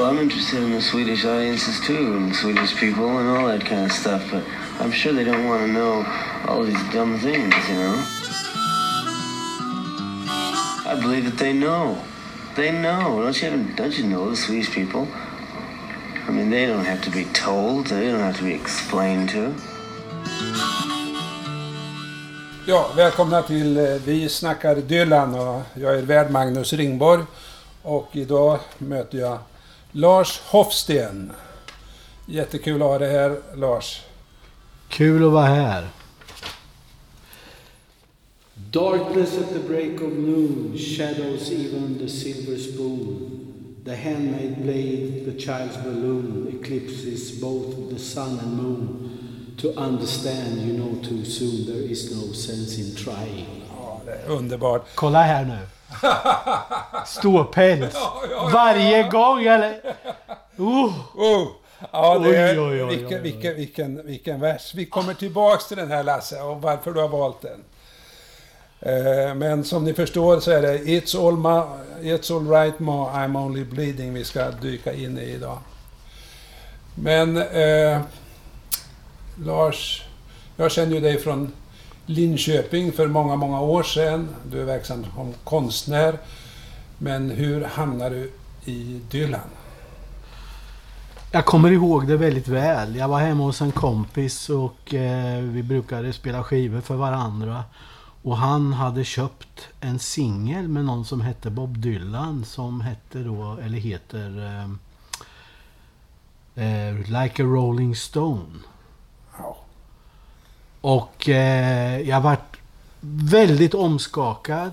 Well, I'm interested in the Swedish audiences too, and Swedish people and all that kind of stuff, but I'm sure they don't want to know all these dumb things, you know? I believe that they know. They know. Don't you, don't you know the Swedish people? I mean, they don't have to be told. They don't have to be explained to. Ja, välkomna till eh, Vi snackar Dylan och jag är värd Magnus Ringborg. Och idag möter jag Lars Hofsten. Jättekul att ha dig här, Lars. Kul att vara här. Darkness at the break of noon shadows even the silver spoon. The handmade blade, the child's balloon, eclipses both the sun and moon. To understand you know too soon there is no sense in trying. Ja, det är underbart. Kolla här nu. Ståpäls. Ja, ja, Varje gång eller... Oh. Oh, ja, det är, Oj, oj, oj, vilken, vilken, vilken, vilken vers. Vi kommer tillbaks till den här Lasse och varför du har valt den. Eh, Men som ni förstår så är det It's all, ma, it's all right ma, I'm only bleeding vi ska dyka in i idag. Men eh, Lars, jag känner ju dig från Linköping för många, många år sedan. Du är verksam som konstnär. Men hur hamnar du i Dylan? Jag kommer ihåg det väldigt väl. Jag var hemma hos en kompis och eh, vi brukade spela skivor för varandra. Och han hade köpt en singel med någon som hette Bob Dylan som hette då, eller heter eh, eh, Like a Rolling Stone. Och eh, jag vart väldigt omskakad.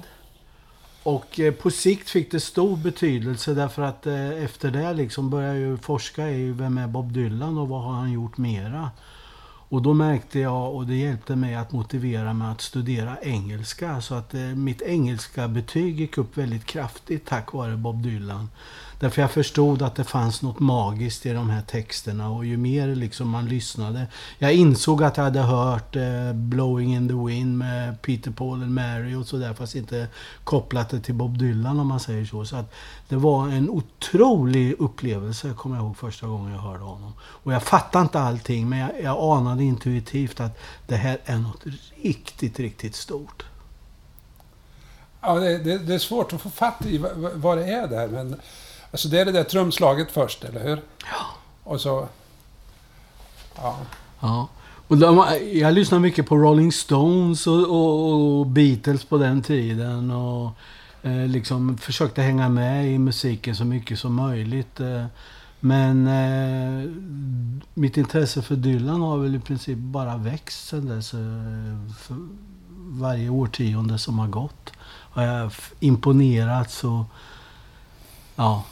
Och eh, på sikt fick det stor betydelse därför att eh, efter det liksom började jag ju forska i vem är Bob Dylan och vad har han gjort mera. Och då märkte jag, och det hjälpte mig att motivera mig att studera engelska. Så att eh, mitt engelska betyg gick upp väldigt kraftigt tack vare Bob Dylan. Därför jag förstod att det fanns något magiskt i de här texterna och ju mer liksom man lyssnade. Jag insåg att jag hade hört eh, Blowing in the Wind med Peter, Paul and Mary och sådär fast inte kopplat det till Bob Dylan om man säger så. Så att det var en otrolig upplevelse, kommer jag ihåg första gången jag hörde honom. Och jag fattade inte allting men jag, jag anade intuitivt att det här är något riktigt, riktigt stort. Ja, det, det, det är svårt att få fatt i vad, vad- det är där, men... Alltså det är det där trumslaget först, eller hur? Ja. Och så... Ja. Ja. Och de, jag lyssnade mycket på Rolling Stones och, och, och Beatles på den tiden. Och eh, liksom försökte hänga med i musiken så mycket som möjligt. Eh, men eh, mitt intresse för Dylan har väl i princip bara växt sen dess. Eh, för varje årtionde som har gått har jag imponerats och... Ja.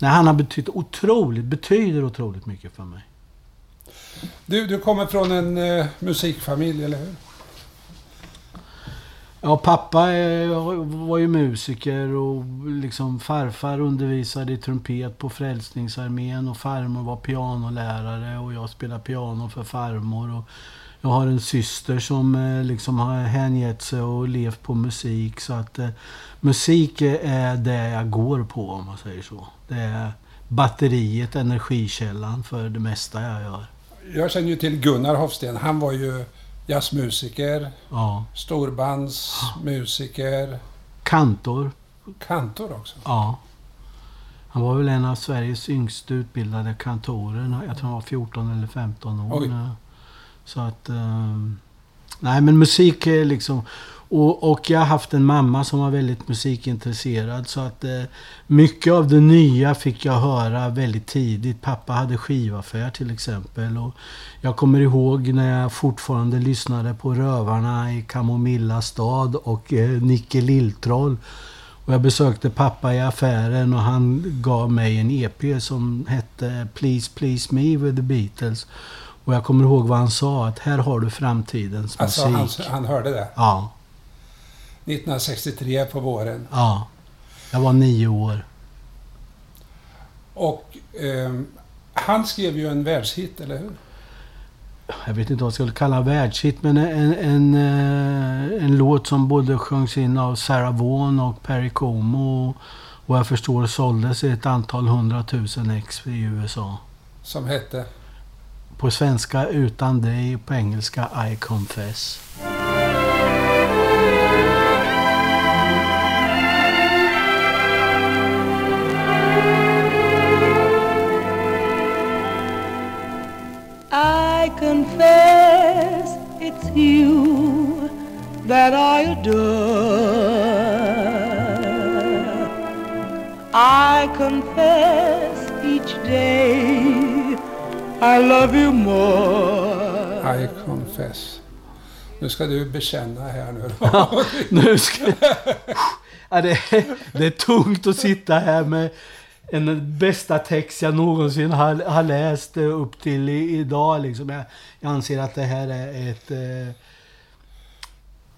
Nej, han har betytt otroligt, betyder otroligt mycket för mig. Du, du kommer från en eh, musikfamilj, eller hur? Ja, pappa eh, var ju musiker och liksom farfar undervisade i trumpet på Frälsningsarmén och farmor var pianolärare och jag spelade piano för farmor. Och jag har en syster som eh, liksom har hängett sig och levt på musik. Så att eh, musik är det jag går på om man säger så. Det är batteriet, energikällan för det mesta jag gör. Jag känner ju till Gunnar Hofsten. Han var ju jazzmusiker, Ja. storbandsmusiker, Kantor kantor också. Ja. Han var väl en av Sveriges yngst utbildade kantorer. Jag tror han var 14 eller 15 år. Oj. Så att... Eh, nej, men musik är liksom... Och, och jag har haft en mamma som var väldigt musikintresserad. Så att eh, mycket av det nya fick jag höra väldigt tidigt. Pappa hade skivaffär till exempel. Och jag kommer ihåg när jag fortfarande lyssnade på Rövarna i Kamomilla stad och eh, Nicke Lilltroll. Och jag besökte pappa i affären och han gav mig en EP som hette Please Please Me with the Beatles. Och jag kommer ihåg vad han sa, att här har du framtidens Alltså, han, musik. han hörde det. Ja, 1963 på våren. ja. Jag var nio år. Och ehm, han skrev ju en världshit, eller hur? Jag vet inte vad jag skulle kalla världshit, men en, en, eh, en låt som både sjöngs in av Sarah Vaughan och Perry Como. vad jag förstår såldes ett antal hundratusen ex i USA. Som hette? På svenska Utan dig, på engelska I confess. I confess it's you that I adore. I confess each day I love you more. I confess. Nu ska du bekänna här nu. Nu ska... ja, det, det är tungt att sitta här med en bästa text jag någonsin har, har läst upp till i, idag. Liksom. Jag, jag anser att det här är ett eh,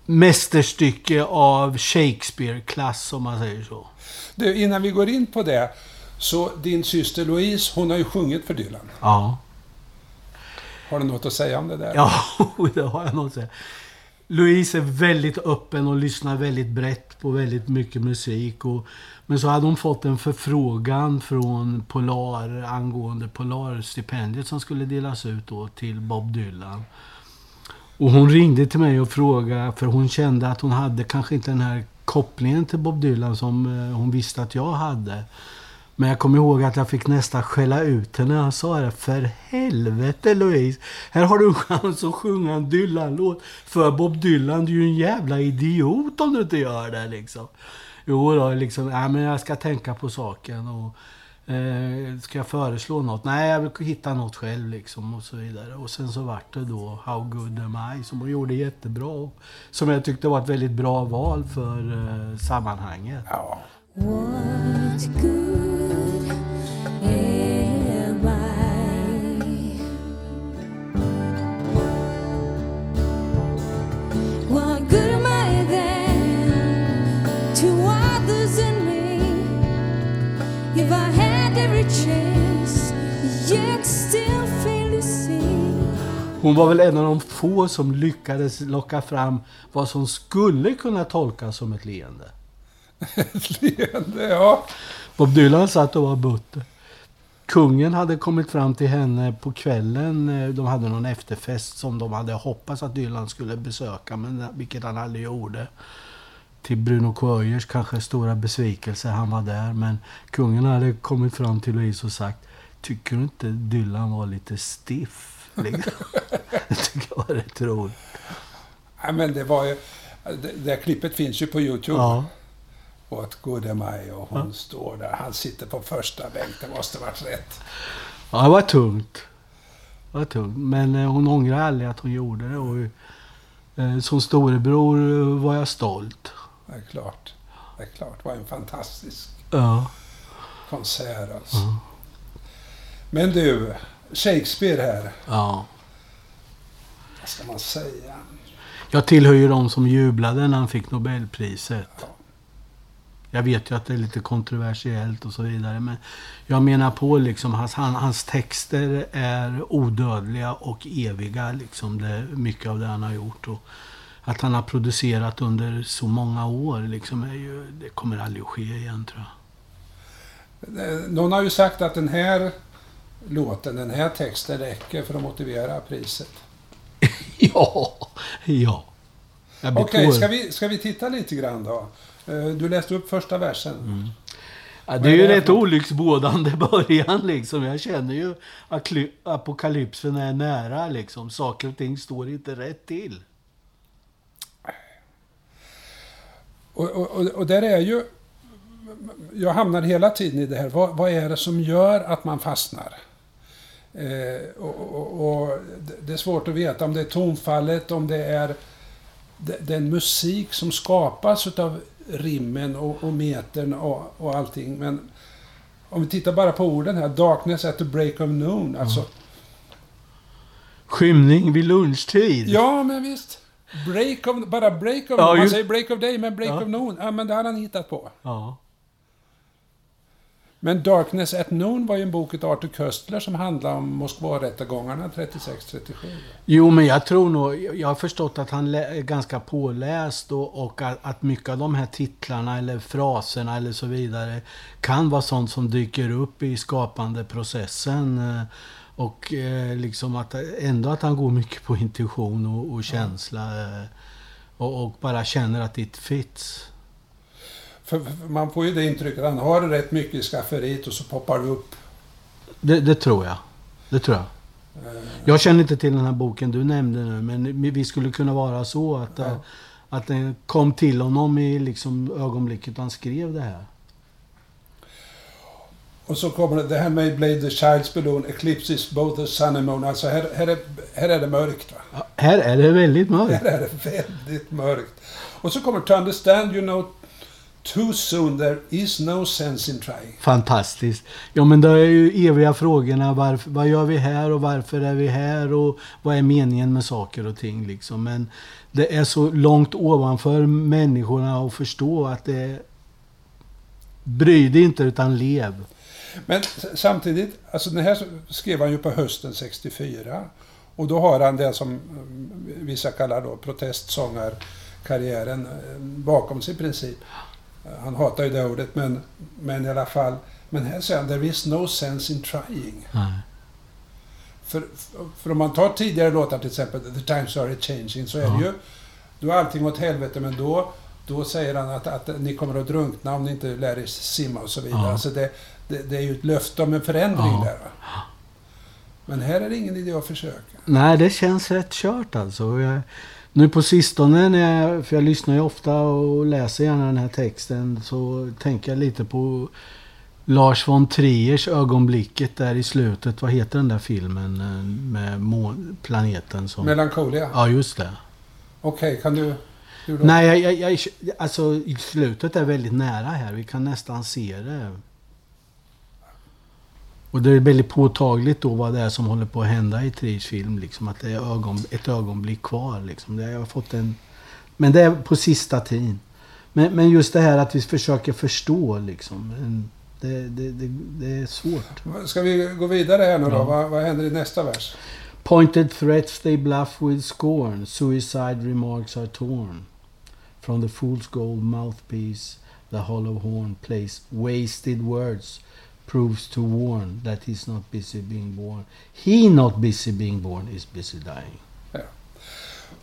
mästerstycke av Shakespeare-klass, om man säger så. Du, innan vi går in på det. Så din syster Louise, hon har ju sjungit för Dylan. Ja. Har du något att säga om det där? Ja, det har jag nog att säga. Louise är väldigt öppen och lyssnar väldigt brett på väldigt mycket musik. Och, men så hade hon fått en förfrågan från Polar angående Polarstipendiet som skulle delas ut då till Bob Dylan. Och hon ringde till mig och frågade, för hon kände att hon hade kanske inte den här kopplingen till Bob Dylan som eh, hon visste att jag hade. Men jag kommer ihåg att jag fick nästan skälla ut henne. Jag sa det, för helvete Louise. Här har du en chans att sjunga en Dylan-låt för Bob Dylan. Du är ju en jävla idiot om du inte gör det liksom. Jo då, liksom, ja, men jag ska tänka på saken. Och, eh, ska jag föreslå något? Nej, jag vill hitta något själv liksom och så vidare. Och sen så vart det då How good am I som hon gjorde jättebra. Som jag tyckte var ett väldigt bra val för eh, sammanhanget. Ja. Hon var väl en av de få som lyckades locka fram vad som skulle kunna tolkas som ett leende. Ett leende, ja. Bob Dylan satt och var butter. Kungen hade kommit fram till henne på kvällen. De hade någon efterfest som de hade hoppats att Dylan skulle besöka, men vilket han aldrig gjorde. Till Bruno Köjers kanske stora besvikelse. Han var där, men kungen hade kommit fram till Louise och sagt Tycker du inte Dylan var lite stiff? Liksom. Det tycker jag var rätt roligt. Nej, men det var ju... Det, det klippet finns ju på YouTube. Ja. Good am I? Och hon står där. Han sitter på första bänk. Det måste varit rätt. Ja, det var tungt. Det var tungt. Men eh, hon ångrar aldrig att hon gjorde det. Och, eh, som storebror eh, var jag stolt. Det är klart. Det är klart. Det var en fantastisk Ja. konsert alltså. Men du, Shakespeare här. ja. Vad ska man säga? Jag tillhör ju de som jublade när han fick Nobelpriset. Jag vet ju att det är lite kontroversiellt och så vidare. Men jag menar på liksom, hans, han, hans texter är odödliga och eviga. Liksom, det, mycket av det han har gjort. Och att han har producerat under så många år, liksom, är ju, det kommer aldrig att ske igen tror jag. Eh, Någon har ju sagt att den här låten, den här texten räcker för att motivera priset. Ja, ja. Okej, tår- ska, vi, ska vi titta lite grann då? Eh, Du läste upp första versen. Ja, Vad det är ju rätt olycksbådande början liksom. Jag känner ju att apokalypsen är nära liksom. Saker och ting står inte rätt till. Och, och, och, och där är ju... Jag hamnar hela tiden i det här. Vad, vad är det som gör att man fastnar? Eh, och, och, och det- är svårt att veta om det är tonfallet, om det är de- den musik som skapas utav rimmen och, och metern och, och allting. Men om vi tittar bara på orden här. Darkness at the break of noon. Alltså, Skymning vid lunchtid. Ja, men visst. Break of, bara break of Ja, Man just- säger break of day, men break Ja. of noon. Ja, men det har han hittat på. Ja. Men Darkness at Noon var ju en bok av Arthur Köstler som handlade om Moskvarättegångarna 36-37. Jo, men jag tror nog... Jag har förstått att han är ganska påläst och, och att, att mycket av de här titlarna eller fraserna eller så vidare kan vara sånt som dyker upp i skapandeprocessen. Eh, och eh, liksom att ändå att han går mycket på intuition och, och känsla. eh, Och, och bara känner att det fits. För, för man får ju det intrycket han har rätt mycket i skafferiet och så poppar det upp. Det, det tror jag. Det tror jag. Eh, Jag känner inte till den här boken du nämnde nu, men vi skulle kunna vara så att, eh, att den kom till honom i liksom ögonblicket han skrev det här. Och så kommer det, det här med Blade the Child's Balloon, Eclipses both the sun and moon. Alltså här, här, är, här är det mörkt va? Ja, här är det väldigt mörkt. Här är det väldigt mörkt. Och så kommer To understand you know too soon there is no sense in trying. Fantastiskt. Ja, men det är ju eviga frågorna. Varför, vad gör vi här och varför är vi här och vad är meningen med saker och ting liksom. Men det är så långt ovanför människorna att förstå att det är... Bry dig inte utan lev. Men samtidigt, alltså den här skrev han ju på hösten 64. Och då har han det som mm, vissa kallar då protestsångarkarriären eh, bakom sig i princip. Han hatar ju det ordet, men, men i alla fall. Men här säger han, there is no sense in trying. Nej. För, för om man tar tidigare låtar, till exempel The Times Are Changing, så är Ja. det ju... Då är allting åt helvete, men då, då säger han att, att ni kommer att drunkna om ni inte lär er simma och så vidare. Ja. Alltså det, det, det är ju ett löfte om en förändring Ja. där. Men här är det ingen idé att försöka. Nej, det känns rätt kört alltså. Jag, nu på sistone, när jag, för jag lyssnar ju ofta och läser gärna den här texten, så tänker jag lite på Lars von Triers ögonblicket där i slutet. Vad heter den där filmen eh, med planeten som... Melancholia. Ja, just det. Okej, kan du... Nej, jag, jag, jag, alltså i slutet är väldigt nära här. Vi kan nästan se det. Och det är väldigt påtagligt då vad det är som håller på att hända i Triers film. Liksom, att det är ögon, ett ögonblick kvar. Liksom. Jag har fått en... Men det är på sista tiden. Men, men just det här att vi försöker förstå liksom. En- Det, det, det, det är svårt. Ska vi gå vidare här nu då? Ja. Vad, vad händer i nästa vers? Pointed threats they bluff with scorn. Suicide remarks are torn. From the fool's gold mouthpiece, the hollow horn plays wasted words. Proves to warn that he's not busy being born. He not busy being born is busy dying.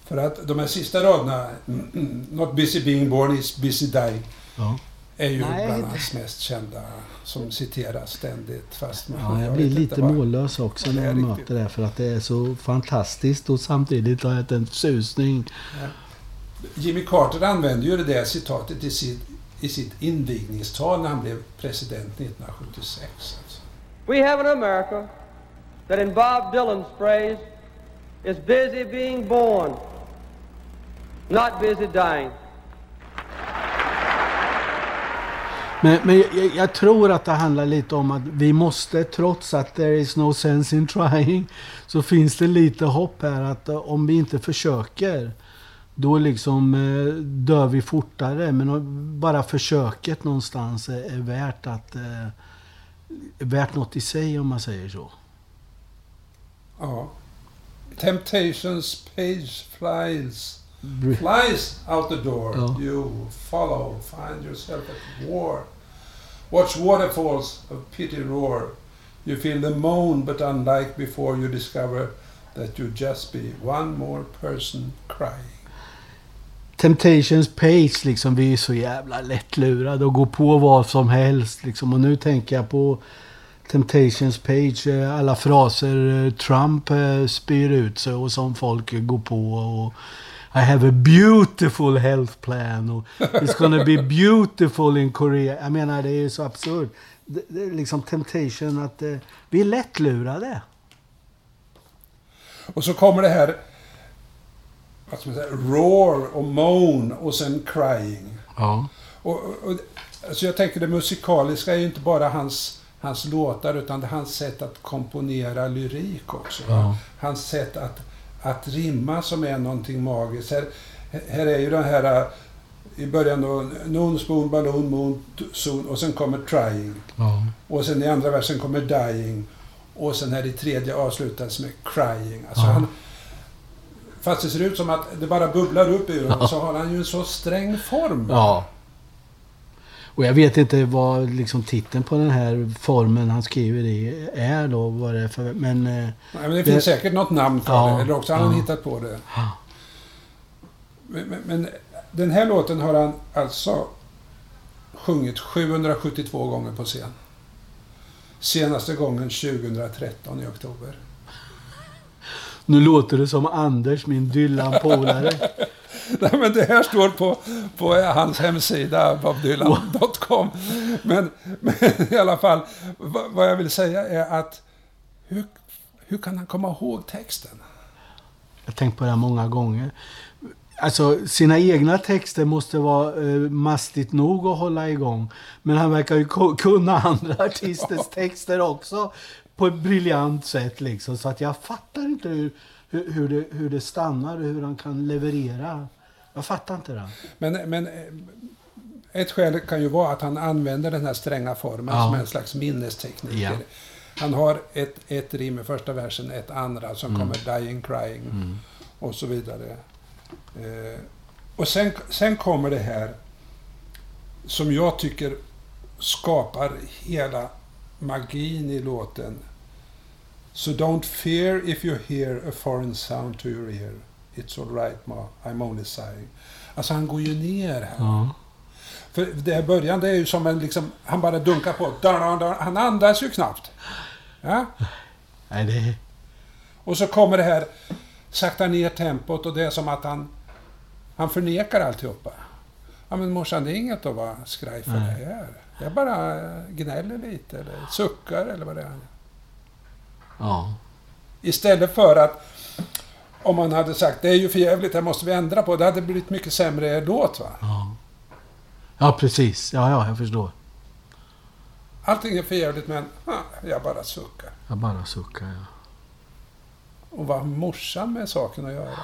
För att de här sista raderna, Not busy being born is busy dying, Ja. är ju Nej, bland hans mest kända som citeras ständigt. Fast man, Ja, jag blir inte lite mållös också Ja, när är jag riktigt. möter det. För att det är så fantastiskt och samtidigt har jag en susning. Jimmy Carter använde ju det där citatet i sitt, i sitt invigningstal när han blev president 1976. Alltså. We have an America that, in Bob Dylan's phrase, is busy being born, not busy dying. Men, men jag, jag tror att det handlar lite om att vi måste, trots att there is no sense in trying, så finns det lite hopp här att eh, om vi inte försöker, då liksom eh, dör vi fortare. Men bara försöket någonstans är, är värt att... Eh, är värt något i sig om man säger så. Ja. Temptations page flies, flies out the door. Ja. You follow, find yourself at war. Watch waterfalls of pity roar. You feel the moan, but unlike before, you discover that you just be one more person crying. Temptations page liksom, vi är så jävla lättlurade och går på vad som helst liksom. Och nu tänker jag på Temptations page, eh, alla fraser eh, Trump eh, spyr ut sig och som folk går på. Och I have a beautiful health plan och it's gonna be beautiful in Korea. Jag menar, det är så absurt. Liksom temptation att vi är lättlurade. Och så kommer det här, vad ska man säga, roar och moan och sen crying. Ja. Och, och, alltså jag tänker det musikaliska är ju inte bara hans, hans låtar utan det är hans sätt att komponera lyrik också. Ja. Hans sätt att, att rimma som är någonting magiskt. Här, här är ju den här... i början då, Noon, Spoon, Balloon, Moon, Soon och sen kommer Trying. Ja. Och sen i andra versen kommer Dying. Och sen här i tredje avslutas med Crying. Alltså Ja. han, fast det ser ut som att det bara bubblar upp ur honom så har han ju en så sträng form. ja. Och jag vet inte vad liksom titeln på den här formen han skriver i är då. Vad det är för, men... eh, Nej, men det Det- finns säkert något namn för Ja, det. Eller också har han ja. hittat på det. Men, men, men den här låten har han alltså sjungit 772 gånger på scen. Senaste gången 2013 i oktober. Nu låter det som Anders, min Dylan-polare. Nej, men det här står på, på hans hemsida, bobdylan.com. Men, men i alla fall, vad, jag vill säga är att hur, hur kan han komma ihåg texten? Jag har tänkt på det här många gånger. Alltså, sina egna texter måste vara eh, mastigt nog att hålla igång. Men han verkar ju kunna andra artisters texter också på ett briljant sätt. Liksom. Så att jag fattar inte hur, hur, hur, det, hur det stannar och hur han kan leverera. Jag fattar inte det. Men, men eh, ett skäl kan ju vara att han använder den här stränga formen Ja. som en slags minnesteknik. Ja. Han har ett, ett rim i första versen, ett andra som Mm. kommer dying, crying och så vidare. Eh, och sen, sen kommer det här som jag tycker skapar hela magin i låten. So don't fear if you hear a foreign sound to your ear. It's all right ma, I'm only sighing. Alltså han går ju ner här. Ja. För det här början, det är ju som en liksom, han bara dunkar på. Han andas ju knappt. Ja? Nej, det... Och så kommer det här, sakta ner tempot och det är som att han, han förnekar alltihopa. Ja men morsan, det är inget att vara skraj för Nej. det här. Jag bara gnäller lite eller suckar eller vad det är. Ja. Istället för att om man hade sagt det är ju för jävligt, det måste vi ändra på. Det hade blivit mycket sämre låt va. Ja. Ja, precis. Ja, ja, jag förstår. Allting är för jävligt men ah, jag bara suckar. Jag bara suckar, ja. Och vad har morsan med saken att göra?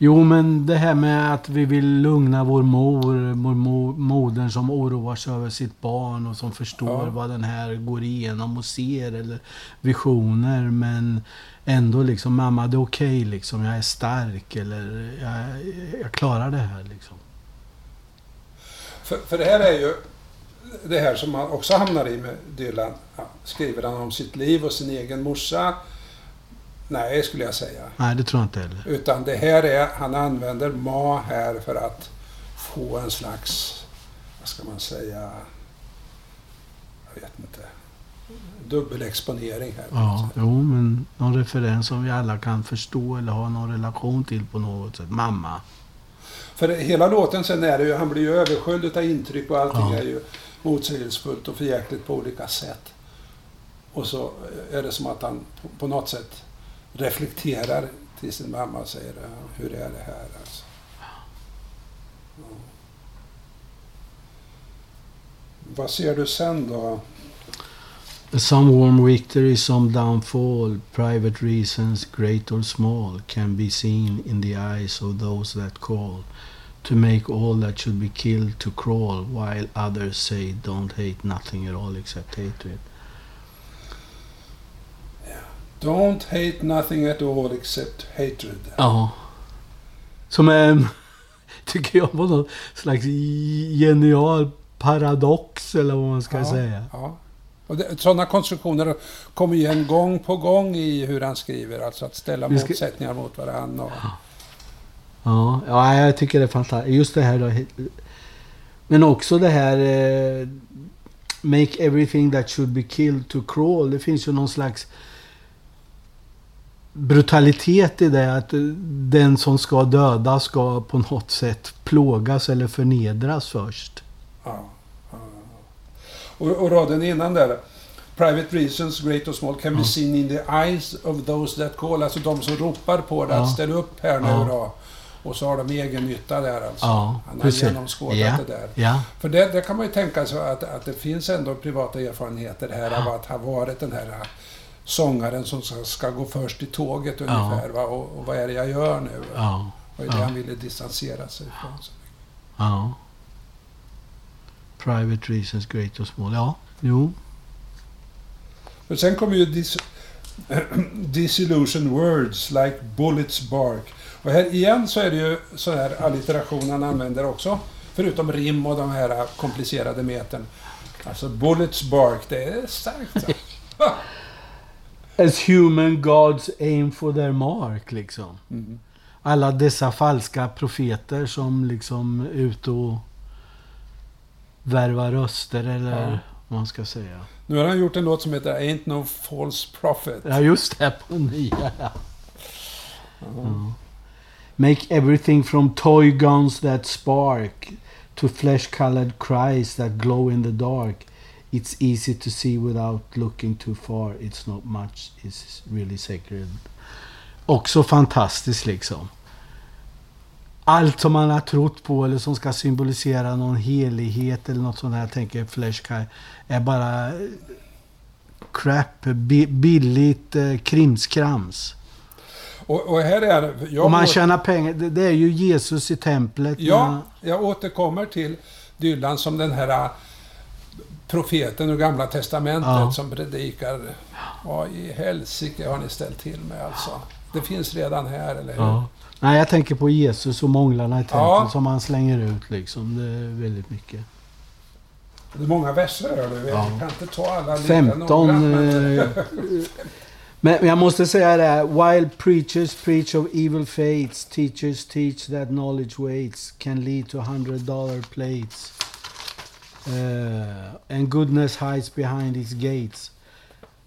Jo, men det här med att vi vill lugna vår mor, mor, modern som oroar sig över sitt barn och som förstår Ja. vad den här går igenom och ser eller visioner. Men ändå liksom, mamma det är okej liksom, jag är stark eller jag, jag klarar det här liksom. För, för det här är ju det här som man också hamnar i med Dylan. Ja, skriver han om sitt liv och sin egen morsa? Nej, skulle jag säga. Nej, det tror jag inte heller. Utan det här är, han använder ma här för att få en slags, vad ska man säga, jag vet inte, dubbelexponering här. Ja, jo, men någon referens som vi alla kan förstå eller ha någon relation till på något sätt. Mamma. För hela låten sen är det ju, han blir ju översköljd av intryck och allting Ja. är ju motsägelsefullt och förjäkligt på olika sätt. Och så är det som att han på, på något sätt reflekterar till sin mamma och säger hur är det här alltså. Ja. Vad ser du sen då? Some warm victory, some downfall, private reasons, great or small, can be seen in the eyes of those that call to make all that should be killed to crawl, while others say don't hate nothing at all except hatred. Don't hate nothing at all except hatred. Ja. Som en, tycker jag, var någon slags genial paradox eller vad man ska Ja, säga. Ja. Och det, sådana konstruktioner kommer igen gång på gång i hur han skriver. Alltså att ställa ska- motsättningar mot varandra. Och, Ja, ja, jag tycker det är fantastiskt. Just det här då. Men också det här... Eh, make everything that should be killed to crawl. Det finns ju någon slags brutalitet i det. Att den som ska döda ska på något sätt plågas eller förnedras först. ja, ja. och, och raden innan där. Private reasons, great or small, can be seen in the eyes of those that call. Alltså de som ropar på det, att ställa upp här nu då. Och så har de egen nytta där alltså. Ja, Han har precis. genomskådat Ja. det där. Ja, För det, det kan man ju tänka sig att, att det finns ändå privata erfarenheter här av att ha varit den här sångaren som ska, ska gå först i tåget ungefär. Va? Och, och vad är det jag gör nu? ja. ju det han ville distansera sig från. Ja. Private reasons, great och small. Ja, jo. Men sen kommer ju dis disillusion words like bullets bark. Och här igen så är det ju sån här allitteration han använder också. Förutom rim och de här komplicerade metern. Alltså bullets bark, det är starkt. As human gods aim for their mark, liksom. Mm. Alla dessa falska profeter som liksom är ute och värvar röster eller Ja. vad man ska säga. Nu har han gjort en låt som heter Ain't No False Prophet. Ja, just det. På nya, ja. Ja. Make everything from toy guns that spark to flesh-colored cries that glow in the dark. It's easy to see without looking too far. It's not much. It's really sacred. Också fantastiskt liksom. Allt som man har trott på eller som ska symbolisera någon helighet eller något sånt här, tänker flesh color, är bara eh, crap, bi- billigt eh, krimskrams. Och, och här är... Jag Och man tjänar pengar. Det, det är ju Jesus i templet. Ja, jag återkommer till Dylan som den här profeten ur Gamla Testamentet Ja. som predikar. Vad i helsike har ni ställt till med alltså? Det finns redan här, eller hur? ja. Nej, jag tänker på Jesus och månglarna i templet Ja. som han slänger ut liksom. Det är väldigt mycket. Det är många verser, hör du. Ja. Jag kan inte ta alla lika 15... noggrant, men- eh, men jag måste säga det här. While preachers preach of evil fates, teachers teach that knowledge waits can lead to hundred dollar plates. Uh, and goodness hides behind its gates.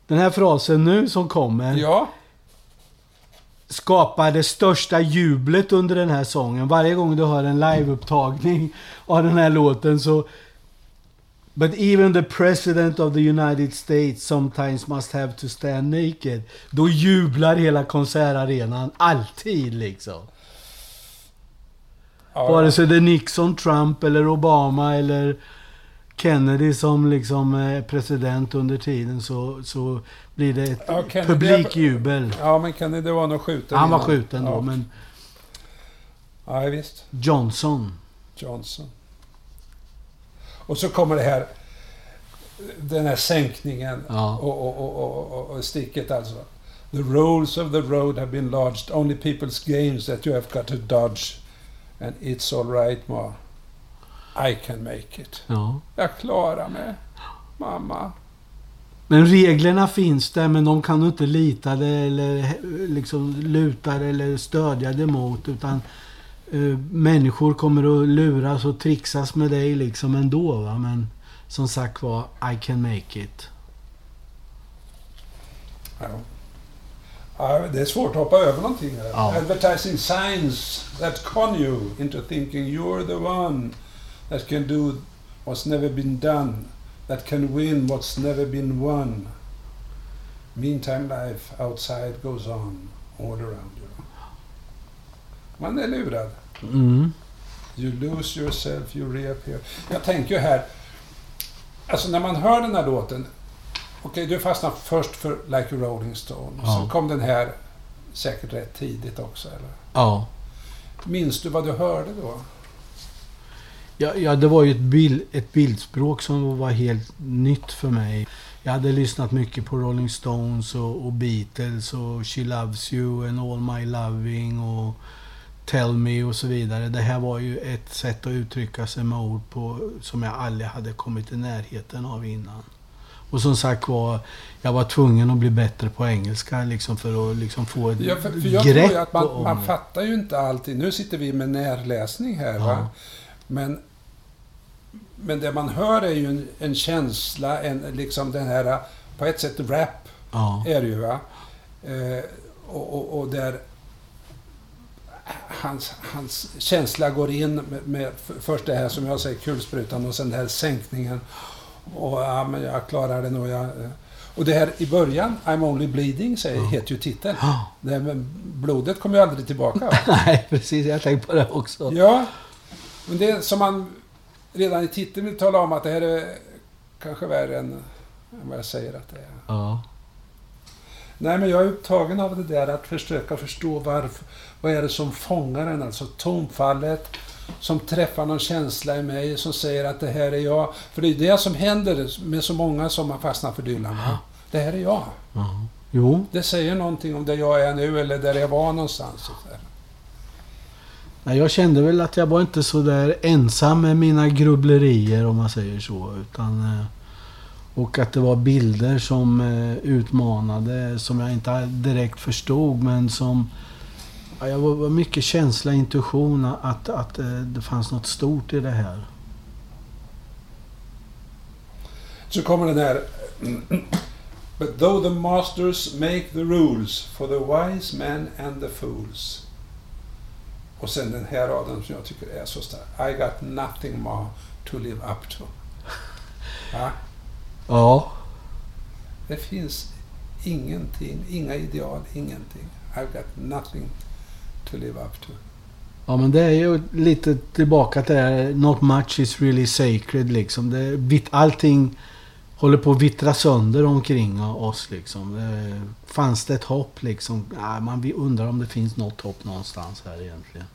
Den här frasen nu som kommer Ja, skapar det största jublet under den här sången. Varje gång du hör en liveupptagning av den här låten så... But even the president of the United States sometimes must have to stand naked. Då jublar hela konsertarenan. Alltid liksom. ja, Vare sig det är Nixon, Trump eller Obama eller Kennedy som liksom är president under tiden så, så blir det ett Ja, Kennedy- publikjubel. ja, men Kennedy var nog skjuten. Han var innan. skjuten då, ja. men Ja, visst. Johnson. Johnson. Och så kommer det här, den här sänkningen Ja. och, och, och, och, och, och sticket alltså. The rules of the road have been lodged, only people's games that you have got to dodge. And it's all right, ma. I can make it. Ja. Jag klarar mig, mamma. Men reglerna finns där, men de kan du inte lita det eller liksom luta det eller stödja det mot. Utan eh, människor kommer att luras och trixas med dig liksom ändå. Va? Men som sagt var, I can make it. Ja. Ja, det är svårt att hoppa över någonting här. Ja. Advertising signs that con you into thinking you're the one that can do what's never been done, that can win what's never been won. Meantime life outside goes on all around you. Man är lurad. Mm. You lose yourself, you reappear. Jag tänker ju här, alltså när man hör den här låten, okej du fastnade först för Like a Rolling Stone, Ja. så kom den här säkert rätt tidigt också eller? Ja. Minns du vad du hörde då? Ja, ja, det var ju ett, bild, ett bildspråk som var helt nytt för mig. Jag hade lyssnat mycket på Rolling Stones och, och Beatles och She Loves You and All My Loving och Tell Me och så vidare. Det här var ju ett sätt att uttrycka sig med ord på som jag aldrig hade kommit i närheten av innan. Och som sagt var, jag var tvungen att bli bättre på engelska liksom för att liksom få ett Ja, för, för jag tror grepp ju att man, om man fattar ju inte alltid. Nu sitter vi med närläsning här va. Ja. Men, men det man hör är ju en, en känsla, en, liksom den här, på ett sätt rap Ja. är det ju va. Eh, och, och, och där hans, hans känsla går in med, med först det här som jag säger kulsprutan och sen den här sänkningen. Och ja, men jag klarar det nog. Jag, eh. och det här i början, I'm only bleeding, säger, heter ju titeln. Ja. Det med blodet kommer ju aldrig tillbaka. va? Nej, precis. Jag tänkte på det också. Ja, men det som man redan i titeln vill tala om att det här är kanske värre än, än vad jag säger att det är. Ja. Nej, men jag är upptagen av det där att försöka förstå varför. Vad är det som fångar en? Alltså tonfallet som träffar någon känsla i mig som säger att det här är jag. För det är det som händer med så många som har fastnat för Dylan. va? Det här är jag. Jo. Det säger någonting om där jag är nu eller där jag var någonstans. så där. Jag kände väl att jag var inte så där ensam med mina grubblerier om man säger så. Utan, eh, och att det var bilder som eh, utmanade, som jag inte direkt förstod men som... Jag var mycket känsla, intuition att, att eh, det fanns något stort i det här. Så kommer den här... But though the masters make the rules for the wise men and the fools. Och sen den här raden som jag tycker är så stark. I got nothing more to live up to. Ja, Ja. det finns ingenting, inga ideal, ingenting. I've got nothing to live up to. Ja men det är ju lite tillbaka till det här, Not much is really sacred liksom. Det, allting håller på att vittra sönder omkring oss liksom. Eh, fanns det ett hopp liksom? Ja, man vi undrar om det finns något hopp någonstans här egentligen.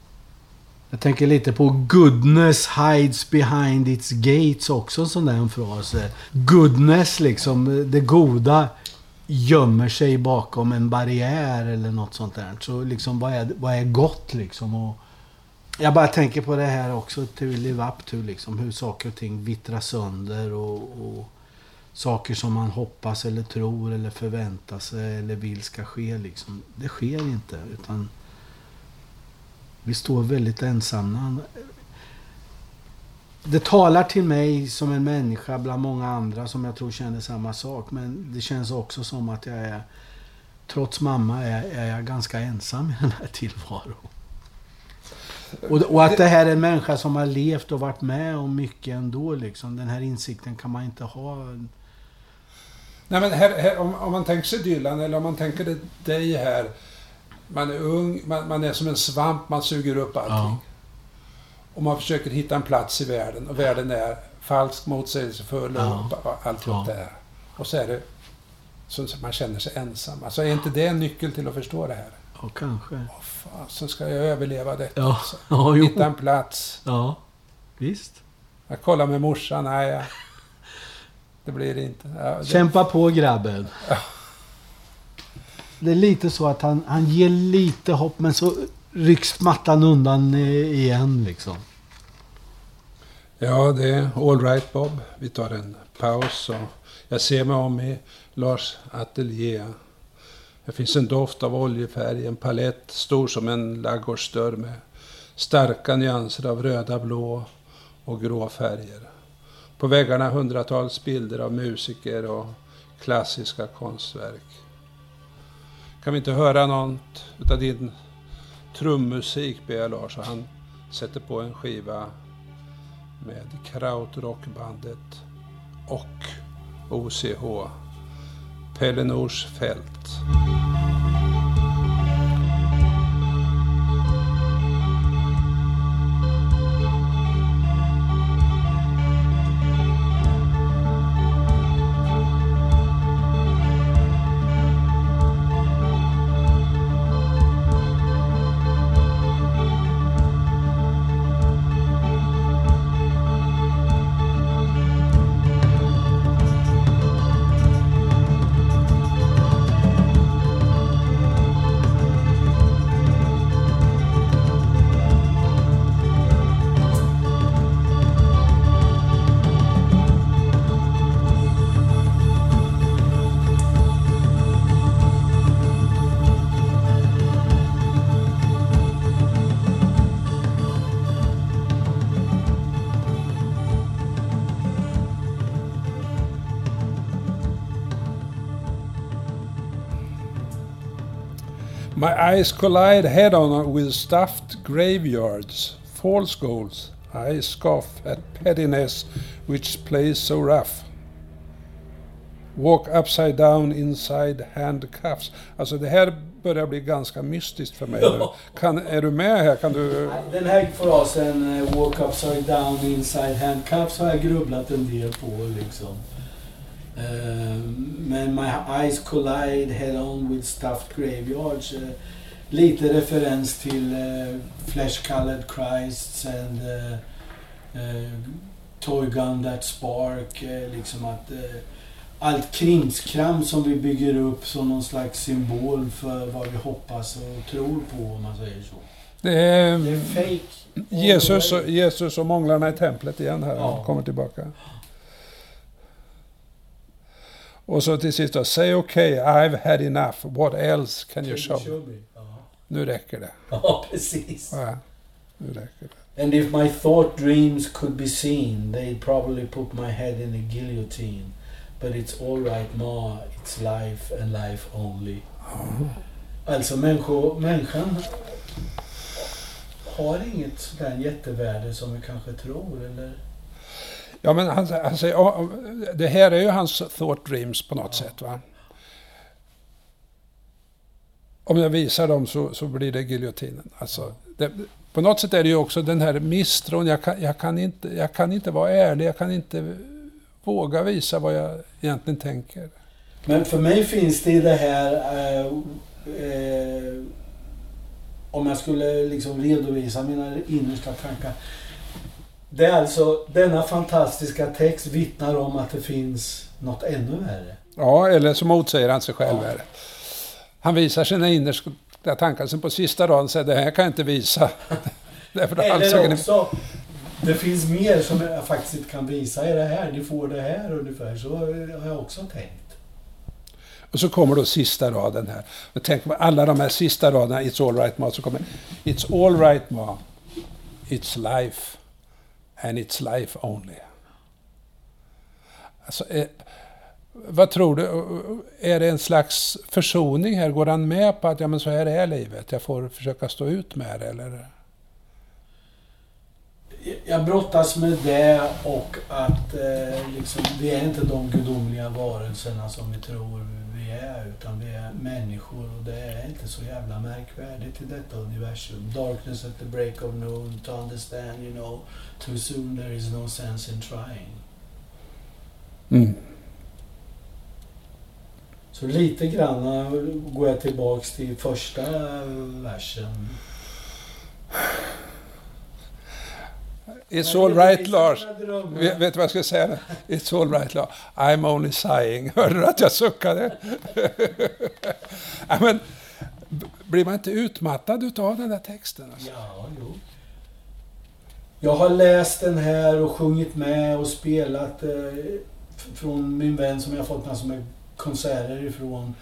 Jag tänker lite på Goodness hides behind its gates också, en sån där fras. Goodness liksom, det goda gömmer sig bakom en barriär eller något sånt där. Så liksom, vad är, vad är gott liksom? Och jag bara tänker på det här också, till live up liksom. Hur saker och ting vittrar sönder och, och saker som man hoppas eller tror eller förväntar sig eller vill ska ske liksom. Det sker inte utan vi står väldigt ensamma. Det talar till mig som en människa bland många andra som jag tror känner samma sak. Men det känns också som att jag är, trots mamma, är, är jag ganska ensam i den här tillvaron. Och, och att det här är en människa som har levt och varit med om mycket ändå. Liksom. Den här insikten kan man inte ha. Nej, men här, här, om, om man tänker sig Dylan eller om man tänker det- dig här. Man är ung, man, man är som en svamp, man suger upp allting. Ja. Och man försöker hitta en plats i världen och världen är falsk, motsägelsefull Ja. och alltihop Ja. det här. Och så är det så man känner sig ensam. Alltså är inte det en nyckel till att förstå det här? Ja, kanske. Åh fan, så ska jag överleva detta. Ja, alltså. ja Hitta en plats. Ja, visst. Jag kollar med morsan, nej, jag, det blir det inte. Ja, det, Kämpa på grabben. Det är lite så att han, han ger lite hopp men så rycks mattan undan eh, igen liksom. Ja, det är all right Bob. Vi tar en paus och jag ser mig om i Lars ateljé. Det finns en doft av oljefärg, en palett stor som en ladugårdsdörr med starka nyanser av röda, blå och grå färger. På väggarna hundratals bilder av musiker och klassiska konstverk. Kan vi inte höra något utav din trummusik, ber jag Lars. Och han sätter på en skiva med krautrockbandet och OCH. Pelle Nors fält. My eyes collide head on with stuffed graveyards, false goals. I scoff at pettiness which plays so rough. Walk upside down inside handcuffs. Alltså det här börjar bli ganska mystiskt för mig nu. Kan, är du med här? Kan du... Den här frasen, eh, walk upside down inside handcuffs, har jag grubblat en del på liksom. Eh, men My Eyes Collide Head On With Stuffed Graveyards. eh, lite referens till uh, Flesh Colored Christs and uh, uh, Toy Gun That Spark. eh, liksom att eh, allt krimskram som vi bygger upp som någon slags symbol för vad vi hoppas och tror på om man säger så. Det är Det är fake. Jesus, Jesus och månglarna i templet igen här. Ja. Kommer tillbaka. Och så till sist då. Say okay, I've had enough. What else can you show? me? Ja. Nu räcker det. ja, precis. Ja, nu räcker det. And if my thought dreams could be seen, they'd probably put my head in a guillotine. But it's all right ma, it's life and life only. Alltså människor, människan har inget sådär jättevärde som vi kanske tror, eller? Ja, men han, han säger, ja, det här är ju hans thought dreams på något sätt. va? Om jag visar dem så, så blir det giljotinen. Alltså, det, på något sätt är det ju också den här misstron. Jag kan, jag, kan inte, jag kan inte vara ärlig, jag kan inte våga visa vad jag egentligen tänker. Men för mig finns det i det här... Eh, eh, om jag skulle liksom redovisa mina innersta tankar. Det är alltså, denna fantastiska text vittnar om att det finns något ännu värre. Ja, eller så motsäger han sig själv. Ja. Han visar sina innersta tankar. Sen på sista raden säger det här kan jag inte visa. Därför Eller också, det finns mer som jag faktiskt inte kan visa er det här. Ni får det här ungefär. Så har jag också tänkt. Och så kommer då sista raden här. Och tänk på alla de här sista raderna, It's all right ma, så kommer It's all right ma, It's life, and it's life only. Alltså, eh, vad tror du? Är det en slags försoning här? Går han med på att ja, men så här är livet, jag får försöka stå ut med det? Eller? Jag brottas med det och att eh, liksom, vi är inte de gudomliga varelserna som vi tror är. Utan vi är människor och det är inte så jävla märkvärdigt i detta universum. Darkness at the break of noon, to understand you know, too soon there is no sense in trying. Mm. Så lite grann går jag tillbaks till första versen. It's all right Lars. Vet, vet du vad jag ska säga? It's all right Lars. I'm only sighing. Hörde du att jag suckade? ja, men, blir man inte utmattad utav den där texten? Alltså? Ja, jo. Jag har läst den här och sjungit med och spelat eh, från min vän som jag fått massor med konserter ifrån.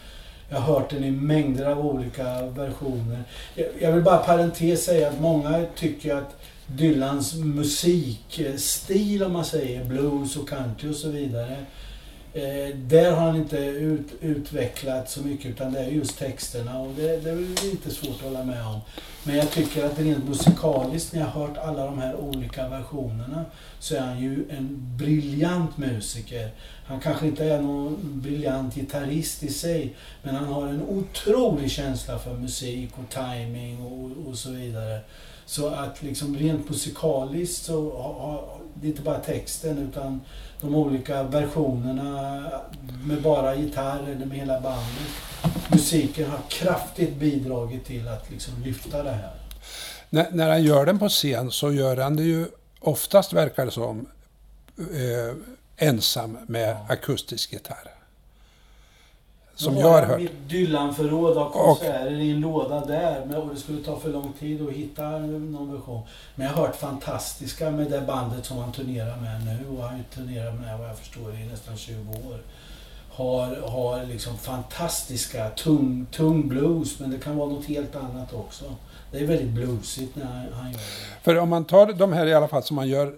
Jag har hört den i mängder av olika versioner. Jag, jag vill bara parentes säga att många tycker att Dylans musikstil, om man säger, blues och country och så vidare. Eh, där har han inte ut, utvecklat så mycket utan det är just texterna och det, det är inte lite svårt att hålla med om. Men jag tycker att rent musikaliskt, när jag har hört alla de här olika versionerna, så är han ju en briljant musiker. Han kanske inte är någon briljant gitarrist i sig, men han har en otrolig känsla för musik och timing och, och så vidare. Så att liksom rent musikaliskt så har, det är inte bara texten utan de olika versionerna med bara gitarr eller med hela bandet. Musiken har kraftigt bidragit till att liksom lyfta det här. När, när han gör den på scen så gör han det ju oftast, verkar det som, eh, ensam med akustisk gitarr. Som jag har hört. mitt Dylan-förråd av konserter i en låda där. Men, och det skulle ta för lång tid att hitta någon version. Men jag har hört fantastiska med det bandet som han turnerar med nu. Och han turnerar med vad jag förstår i nästan 20 år. Har, har liksom fantastiska tung, tung blues. Men det kan vara något helt annat också. Det är väldigt bluesigt när han, han gör det. För om man tar de här i alla fall som man gör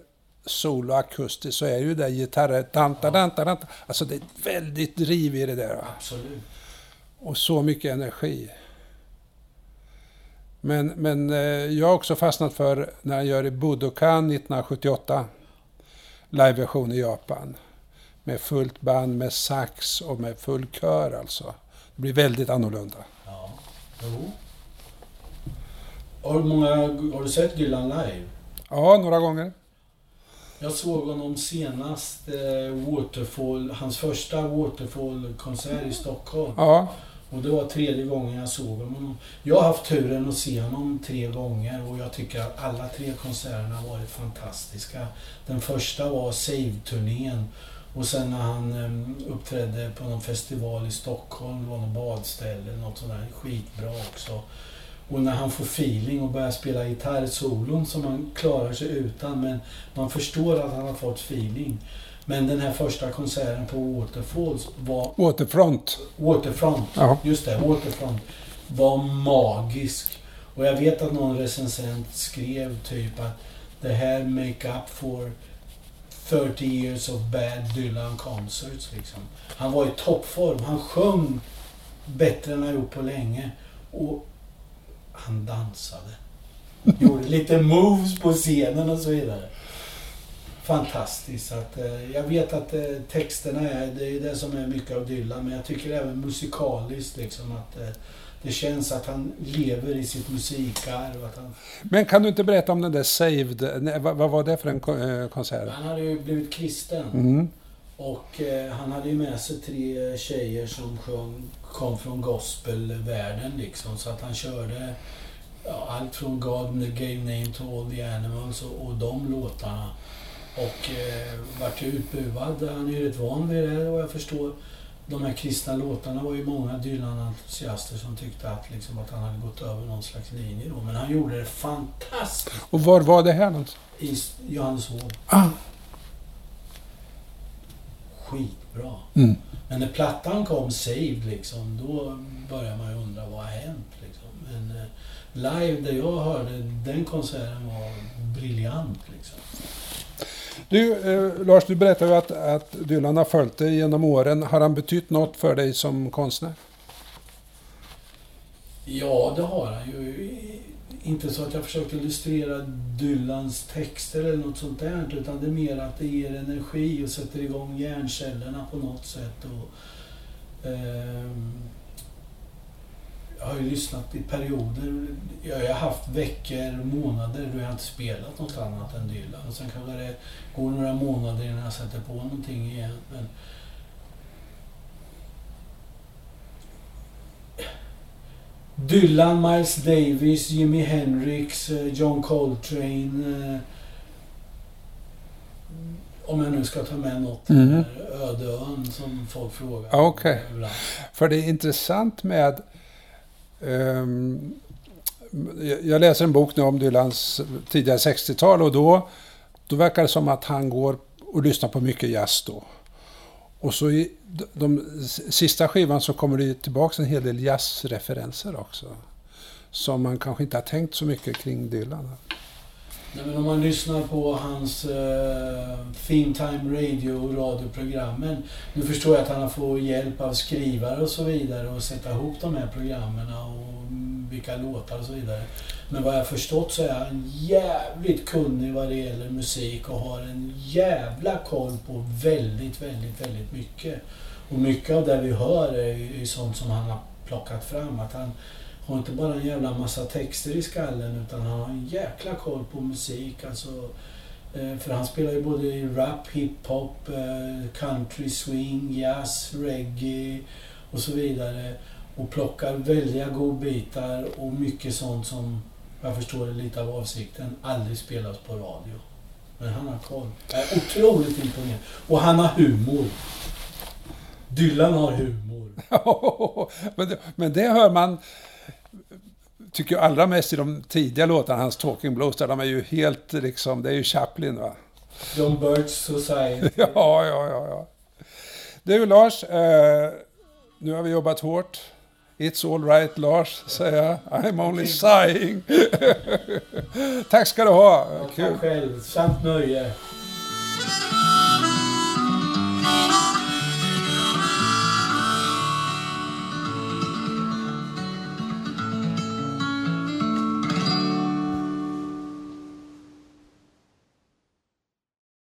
solo akustiskt så är ju det gitarrer, danta, danta, danta. Alltså det är ett väldigt driv i det där. Absolut. Och så mycket energi. Men, men eh, jag har också fastnat för när han gör i Budokan 1978, liveversion i Japan. Med fullt band, med sax och med full kör alltså. Det blir väldigt annorlunda. Ja. Jo. Har du, många, har du sett Dylan live? Ja, några gånger. Jag såg honom senast, eh, Waterfall, hans första Waterfall-konsert i Stockholm. Ja, Och det var tredje gången jag såg honom. Jag har haft turen att se honom tre gånger och jag tycker att alla tre konserterna har varit fantastiska. Den första var Save-turnén och sen när han eh, uppträdde på någon festival i Stockholm, det var något badställe, något sånt där skitbra också. Och när han får feeling och börjar spela gitarrsolon som han klarar sig utan men man förstår att han har fått feeling. Men den här första konserten på Waterfalls var Waterfront. Waterfront, Ja. just det, Waterfront, var magisk. Och jag vet att någon recensent skrev typ att det här make up for 30 years of bad Dylan concerts liksom. Han var i toppform, han sjöng bättre än han gjort på länge. Och han dansade. Gjorde lite moves på scenen och så vidare. Fantastiskt. Att, eh, jag vet att eh, texterna är det, är det som är mycket av Dylan, men jag tycker även musikaliskt liksom att eh, det känns att han lever i sitt musikarv. Att han, Men kan du inte berätta om den där Saved? Nej, vad, vad var det för en eh, konsert? han hade ju blivit kristen. Mm. Och eh, han hade ju med sig tre tjejer som sjöng, kom från gospelvärlden liksom. Så att han körde ja, allt från God gave name to all the animals och, och de låtarna. Och eh, vart ju utbuad. Han är ju rätt van vid det vad jag förstår. De här kristna låtarna var ju många Dylan-entusiaster som tyckte att, liksom, att han hade gått över någon slags linje då. Men han gjorde det fantastiskt Och var var det här någonstans? i Johanneshov. Ah. Skitbra. Mm. Men när plattan kom, Saved, liksom, då börjar man ju undra vad har hänt? Liksom. Men eh, live, där jag hörde, den konserten var briljant. Liksom. Du, eh, Lars, du berättade ju att, att Dylan har följt dig genom åren. Har han betytt något för dig som konstnär? Ja, det har han ju. Inte så att jag försöker illustrera Dylans texter eller något sånt där, utan det är mer att det ger energi och sätter igång hjärncellerna på något sätt. Och, eh, jag har ju lyssnat i perioder. Jag har haft veckor, månader då jag inte spelat något annat än Dylan. Och sen kanske det går några månader innan jag sätter på någonting igen. Men Dylan, Miles Davis, Jimi Hendrix, eh, John Coltrane. eh, Om jag nu ska ta med något. Mm. Ödeön som folk frågar. Ja, okej. ibland. För det är intressant med... jag- jag läser en bok nu om Dylans tidiga 60-tal och då, då verkar det som att han går och lyssnar på mycket jazz då. Och så i de, sista skivan så kommer det tillbaka en hel del jazzreferenser också. Som man kanske inte har tänkt så mycket kring Dylan. Nej, men om man lyssnar på hans uh, Theme Time Radio och radioprogrammen. Nu förstår jag att han har fått hjälp av skrivare och så vidare att sätta ihop de här programmen och vilka låtar och så vidare. Men vad jag har förstått så är han jävligt kunnig vad det gäller musik och har en jävla koll på väldigt, väldigt, väldigt mycket. Och mycket av det vi hör är ju sånt som han har plockat fram. Att han har inte bara en jävla massa texter i skallen utan han har en jäkla koll på musik. Alltså, eh, för han spelar ju både rap, hiphop, eh, country, swing, jazz, reggae och så vidare. Och plockar väldiga godbitar och mycket sånt som jag förstår lite av avsikten, aldrig spelas på radio. Men han har koll. Jag är otroligt imponerad. Och han har humor. Dylan har humor. men, det, men det hör man, tycker jag allra mest i de tidiga låtarna, hans Talking Blues, där de är ju helt liksom, det är ju Chaplin va. John Birch Society. Ja, ja, ja, ja. Du Lars, eh, nu har vi jobbat hårt. It's all right Lars, säger jag. I'm only sighing. Tack ska du ha. Ja, tack själv. samt nöje.